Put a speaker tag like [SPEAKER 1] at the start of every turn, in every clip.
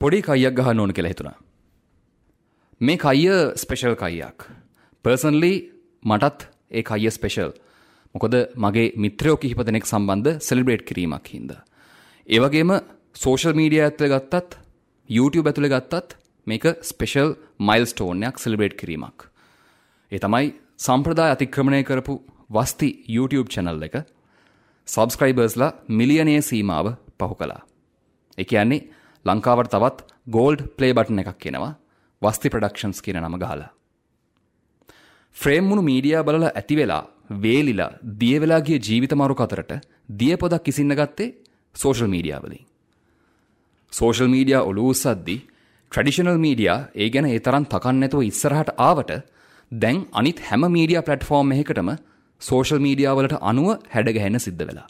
[SPEAKER 1] පොඩි කයියක් ගහන්න ඕන කියලා හිතුණා. මේ කයිය ස්පෙෂල් කයියක්. පර්සන්ලි මටත් ඒ කයිය ස්පෙෂල්. මොකද මගේ මිත්‍රයෝ කිහිප දෙනෙක් සම්බන්ධ සෙලිබ්‍රේට් කිරීමක් හින්දා. ඒ වගේම සෝෂල් මීඩියා ඇතුලේ ගත්තත් YouTube ඇතුලේ ගත්තත් මේක ස්පෙෂල් මයිල්ස්ටෝන්යක් සෙලිබ්‍රේට් කිරීමක්. ඒ තමයි සම්ප්‍රදාය අතික්‍රමණය කරපු වස්ති YouTube channel එක සබස්ක්‍රයිබර්ස්ලා මිලියනයේ සීමාව පහු කළා. ඒ කියන්නේ ලංකාවට තවත් ගෝල්ඩ් ප්ලේ බටන් එකක් එනවා වස්ති ප්‍රඩක්ෂන්ස් කියන නම ගහලා. ෆ්‍රේම් මුණු මීඩියා බලලා ඇති වෙලා වේලිලා දිය වෙලා ගිය ජීවිත මරු කතරට දිය පොදක් කිසින්න ගත්තේ සෝෂල් මීඩියා වලින්. සෝෂල් මීඩියා ඔලු උස්සද්දි ට්‍රඩිෂනල් මීඩියා ඒ ගැන ඒ තරම් තකන්න නැතුව ඉස්සරහට ආවට දැන් අනිත් හැම මීඩියා ප්ලට්ෆෝම් එකකටම සෝෂල් මීඩියා වලට අනුව හැඩගැහෙන්න සිද්ධ වෙලා.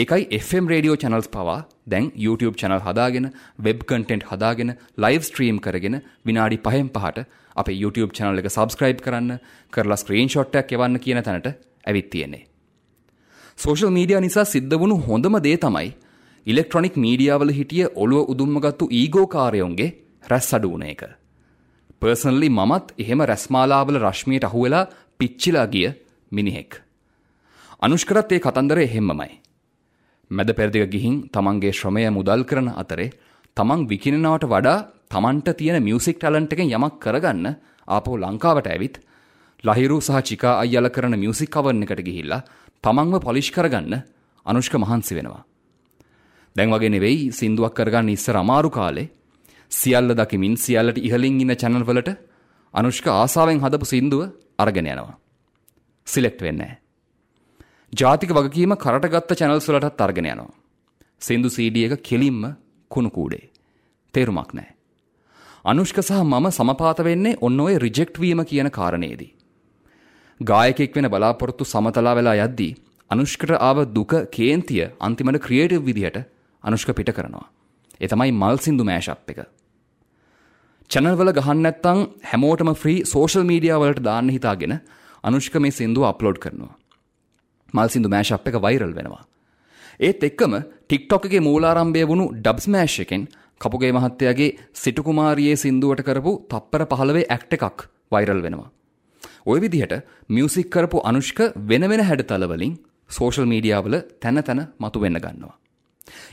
[SPEAKER 1] ඒකයි FM රේඩියෝ channels පවා දැන් YouTube channel හදාගෙන web content හදාගෙන live stream කරගෙන විනාඩි 5න් 5ට අපේ YouTube channel එක subscribe කරන්න කරලා screenshot එකක් එවන්න කියන තැනට ඇවිත් තියෙන්නේ. social media නිසා සිද්ධ වුණු හොඳම දේ තමයි ඉලෙක්ට්‍රොනික් මීඩියා වල හිටිය ඔළුව උදුම්ම ගත්තු ඊගෝ කාර්යයන්ගේ රැස් අඩු වුණ එක. පර්සනලි මමත් එහෙම රැස්මාලාවල රශ්මියට අහුවෙලා පිච්චිලා ගිය මිනිහෙක්. අනුෂ්කරත් ඒ කතන්දර එහෙම්මමයි. මැද පෙරදිග ගිහින් තමන්ගේ ශ්‍රමය මුදල් කරන අතරේ තමන් විකිනනවට වඩා තමන්ට තියෙන මියසික් ටලන්ට් එකෙන් යමක් කරගන්න ආපහු ලංකාවට ඇවිත් ලහිරු සහ චිකා අයියල කරන මියසික් කවර් එකට ගිහිල්ලා තමන්ව පොලිෂ් කරගන්න අනුෂ්ක මහන්සි වෙනවා. දැන් වගේ නෙවෙයි සින්දුවක් කරගන්න ඉස්සර අමාරු කාලේ සියල්ල දකිමින් සියල්ලට ඉහලින් ඉන්න channel වලට අනුෂ්ක ආසාවෙන් හදපු සින්දුව අරගෙන යනවා. සිලෙක්ට් වෙන්නේ නැහැ. ජාතික වගකීම කරට ගත්ත channels වලටත් අරගෙන යනවා. සින්දු CD එක කෙලින්ම කුණු කූඩේ. තේරුමක් නැහැ. අනුෂ්ක සහ මම සමපාත වෙන්නේ ඔන්න ඔය රිජෙක්ට් වීම කියන කාරණේදී. ගායකෙක් වෙන බලාපොරොත්තු සමතලා වෙලා යද්දී අනුෂ්කට ආව දුක කේන්තිය අන්තිමට ක්‍රියේටිව් විදිහට අනුෂ්ක පිට කරනවා. ඒ තමයි මල් සින්දු මෑෂප් එක. Channel වල ගහන්න නැත්නම් හැමෝටම ෆ්‍රී social media වලට දාන්න හිතාගෙන අනුෂ්ක මේ සින්දුව අප්ලෝඩ් කරනවා. මල් සින්දු මෑෂප් එක වෛරල් වෙනවා. ඒත් එක්කම TikTok එකේ මූලාරම්භය වුණු ඩබ් ස්මෑෂ් එකෙන් කපුගේ මහත්තයාගේ සිටු කුමාරියේ සින්දුවට කරපු තප්පර 15 ඇක්ට් එකක් වෛරල් වෙනවා. ওই විදිහට මියුසික් කරපු අනුෂ්ක වෙන වෙන හැඩතල වලින් සෝෂල් මීඩියාවල තැන තැන මතු වෙන්න ගන්නවා.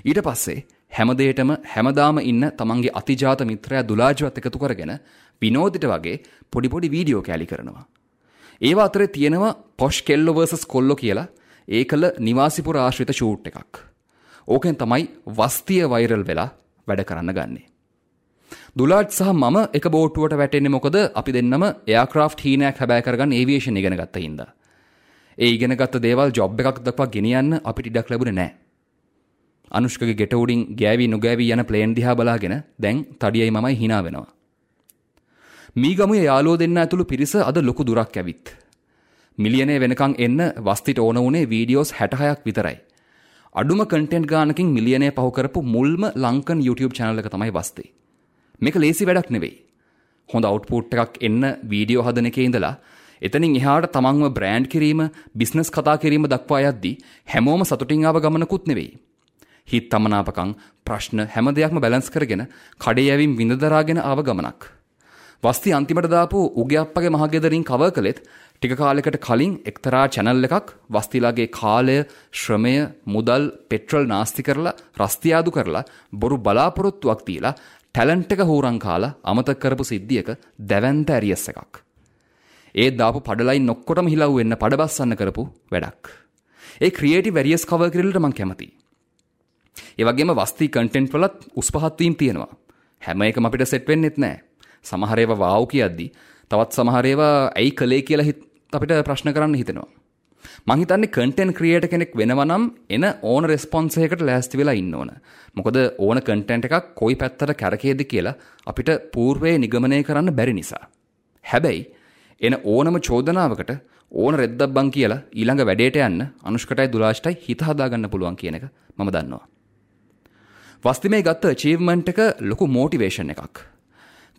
[SPEAKER 1] ඊට පස්සේ හැමදේටම හැමදාම ඉන්න තමන්ගේ අතිජාත මිත්‍රයා දුලාජවත් එකතු කරගෙන විනෝදිට වගේ පොඩි පොඩි වීඩියෝ කෑලි කරනවා. ඒවා අතරේ තියෙනවා පොෂ් කෙල්ලෝ වර්සස් කොල්ලෝ කියලා ඒ කළ නිවාසිපුර ආශ්‍රිත ෂූට් එකක්. ඕකෙන් තමයි වස්තිය වෛරල් වෙලා වැඩ කරන්න ගන්නේ. දුලාට් සහ මම එක බෝට්ටුවට වැටෙන්නේ මොකද අපි දෙන්නම එයාක්‍රාෆ්ට් හීනයක් හැබෑ කරගන්න ඒවියේෂන් ඉගෙන ගත්ත හින්දා. ඒ ඉගෙනගත්ත දේවල් ජොබ් එකක් දක්වා ගෙනියන්න අපිට ඉඩක් ලැබුණේ නැහැ. අනුෂ්කගේ ගෙට උඩින් ගෑවි නොගෑවි යන ප්ලේන් දිහා බලාගෙන දැන් තඩියයි මමයි hina වෙනවා. මීගමුවේ යාළුවෝ දෙන්න ඇතුළු පිරිස අද ලොකු දුරක් ඇවිත්. මිලියනේ වෙනකන් එන්න වස්තිට ඕන වුණේ වීඩියෝස් 66ක් විතරයි. අඩුම කන්ටෙන්ට් ගානකින් මිලියනය පහු කරපු මුල්ම ලංකන් YouTube channel එක තමයි වස්තේ. මේක ලේසි වැඩක් නෙවෙයි. හොඳ අවුට්පුට් එකක් එන්න වීඩියෝ හදන එකේ ඉඳලා එතනින් එහාට තමන්ව බ්‍රෑන්ඩ් කිරීම බිස්නස් කතා කිරීම දක්වා යද්දී හැමෝම සතුටින් ආව ගමනකුත් නෙවෙයි. හිත් තමනාපකම් ප්‍රශ්න හැම දෙයක්ම බැලන්ස් කරගෙන කඩේ යැවින් විඳදරාගෙන ආව ගමනක්. වස්ති අන්තිමට දාපු උගේ අප්පගේ මහගෙදරින් කවර් කළෙත් ටික කාලෙකට කලින් එක්තරා channel එකක් වස්තිලාගේ කාලය, ශ්‍රමය, මුදල්, පෙට්‍රල් නාස්ති කරලා, රස්තියාදු කරලා බොරු බලාපොරොත්තුවක් දීලා ටැලන්ට් එක හූරන් කාලා අමතක කරපු සිද්ධියක දැවැන්ත ඇරියස් එකක්. ඒ දාපු පඩලයින් ඔක්කොටම හිලව් වෙන්න පඩබස්සන්න කරපු වැඩක්. ඒ ක්‍රියේටිව් වැරියස් කවර් කිරලට මං කැමතියි. ඒ වගේම වස්ති කන්ටෙන්ට් වලත් උස් පහත් වීම තියෙනවා. හැම එකම අපිට සෙට් වෙන්නෙත් නැහැ. සමහර ඒවා වාව් කියද්දි තවත් සමහර ඒවා ඇයි කලේ කියලා අපිට ප්‍රශ්න කරන්න හිතෙනවා. මං හිතන්නේ කන්ටෙන්ට් ක්‍රියේටර් කෙනෙක් වෙනවා නම් එන ඕන රෙස්පොන්ස් එකකට ලෑස්ති වෙලා ඉන්න ඕන. මොකද ඕන කන්ටෙන්ට් එකක් කොයි පැත්තට කැරකේද කියලා අපිට పూర్වයේ නිගමනය කරන්න බැරි නිසා. හැබැයි එන ඕනම චෝදනාවකට ඕන රෙද්දක් බං කියලා ඊළඟ වැඩේට යන්න අනුෂ්කටයි දුලාෂ්ටයි හිත හදාගන්න පුළුවන් කියන එක මම දන්නවා. වස්තිමේ ගත්ත චීව්මන්ට් එක ලොකු මෝටිවේෂන් එකක්.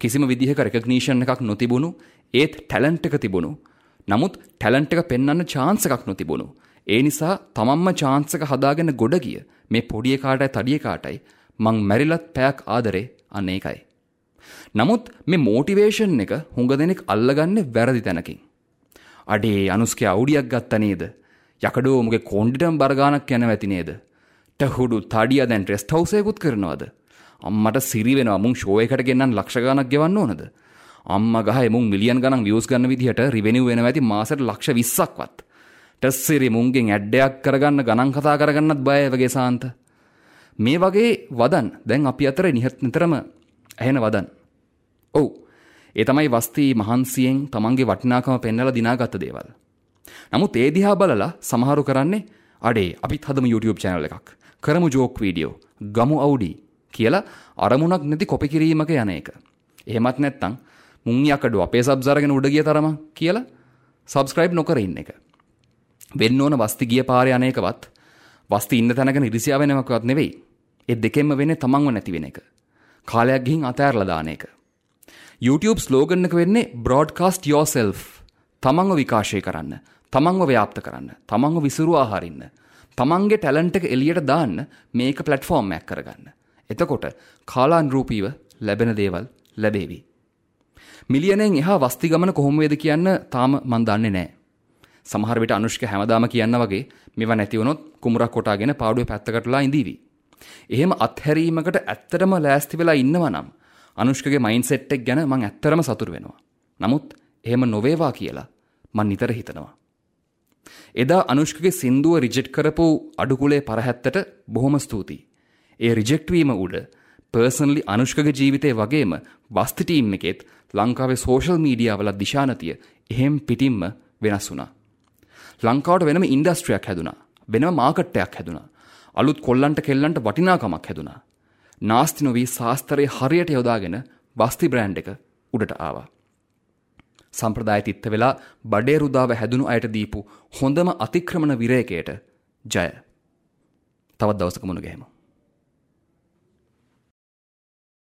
[SPEAKER 1] කිසිම විදිහක රෙකග්නීෂන් එකක් නොතිබුණු ඒත් ටැලන්ට් එක තිබුණු. නමුත් ටැලන්ට් එක පෙන්වන්න chance එකක් නොතිබුණු. ඒ නිසා තමන්ම chance එක හදාගෙන ගොඩ ගිය මේ පොඩි එකාටයි තඩි එකාටයි මං මැරිලත් පැයක් ආදරේ අන්න ඒකයි. නමුත් මේ මෝටිවේෂන් එක හුඟ දෙනෙක් අල්ලගන්නේ වැරදි තැනකින්. අඩේ අනුස්කේ අවුඩියක් ගත්ත නේද? යකඩෝ මුගේ කොණ්ඩිටම බරගානක් යන ඇති නේද? ටහුඩු තඩිය දැන් ටෙස්ට් හවුස් එකකුත් කරනවද? අම්මට සිරි වෙනවා මුන් ෂෝ එකට ගෙන්නන්න ලක්ෂ ගණක් ගෙවන්න ඕනද? අම්මා ගහේ මුන් මිලියන් ගණන් views ගන්න විදිහට රිවෙනිව් වෙනවා ඇති මාසෙට ලක්ෂ 20ක්වත්. ටෙස්ට් සිරි මුන්ගෙන් ඇඩ් එකක් කරගන්න ගණන් කතා කරගන්නත් බයයි වගේ සාන්ත. මේ වගේ වදන් දැන් අපි අතර නිහත් නිතරම ඇහෙන වදන්. ඔව්. ඒ තමයි වස්ති මහන්සියෙන් තමන්ගේ වටිනාකම පෙන්වලා දිනාගත්ත දේවල්. නමුත් ඒ දිහා බලලා සමහරු කරන්නේ අඩේ අපිත් හදමු YouTube channel එකක්. කරමු ජෝක් වීඩියෝ. ගමු අවුඩි කියලා අරමුණක් නැති කොපි කිරීමක යන එක. එහෙමත් නැත්නම් මුන් යකඩු අපේ සබ්ස් අරගෙන උඩ ගිය තරම කියලා සබස්ක්‍රයිබ් නොකර ඉන්න එක. වෙන්න ඕන වස්ති ගිය පාරේ යන එකවත් වස්ති ඉන්න තැනක නිරිසියාව වෙනවකවත් නෙවෙයි. ඒ දෙකෙන්ම වෙන්නේ තමන්ව නැති වෙන එක. කාලයක් ගිහින් අතෑරලා දාන එක. YouTube ස්ලෝගන් එක වෙන්නේ broadcast yourself. තමන්ව විකාශය කරන්න, තමන්ව ව්‍යාප්ත කරන්න, තමන්ව විසිරුවා හරින්න. තමන්ගේ ටැලන්ට් එක එළියට දාන්න මේක ප්ලැට්ෆෝම් එකක් කරගන්න. එතකොට කාලානුරූපීව ලැබෙන දේවල් ලැබේවි. මිලියනෙන් එහා වස්ති ගමන කොහොම වේද කියන්න තාම මන් දන්නේ නැහැ. සමහර විට අනුෂ්ක හැමදාම කියන්න වගේ මෙව නැති වුණොත් කුමරක් කොටාගෙන පාඩුවේ පැත්තකටලා ඉඳීවි. එහෙම අත්හැරීමකට ඇත්තටම ලෑස්ති වෙලා ඉන්නවා නම් අනුෂ්කගේ මයින්ඩ්සෙට් එක ගැන මං ඇත්තටම සතුටු වෙනවා. නමුත් එහෙම නොවේවා කියලා මං නිතර හිතනවා. එදා අනුෂ්කගේ සින්දුව රිජෙක්ට් කරපු අඩුකුලේ පරහැත්තට බොහොම ස්තුතියි. ඒ රිජෙක්ට් වීම උඩ පර්සනලි අනුෂ්කගේ ජීවිතේ වගේම වස්ති ටීම් එකෙත් ලංකාවේ සෝෂල් මීඩියා වල දිශානතිය එහෙම් පිටින්ම වෙනස් වුණා. ලංකාවට වෙනම ඉන්ඩස්ට්‍රියක් හැදුනා. වෙනම මාකට් එකක් හැදුනා. අලුත් කොල්ලන්ට කෙල්ලන්ට වටිනාකමක් හැදුනා. නාස්ති නොවී ශාස්ත්‍රයේ හරියට යොදාගෙන වස්ති බ්‍රෑන්ඩ් එක උඩට ආවා. සම්ප්‍රදාය තිත්ත වෙලා බඩේ රුදාව හැදුණු අයට දීපු හොඳම අතික්‍රමණ විරේකයට ජය. තවත් දවසක මුණ ගැහෙමු.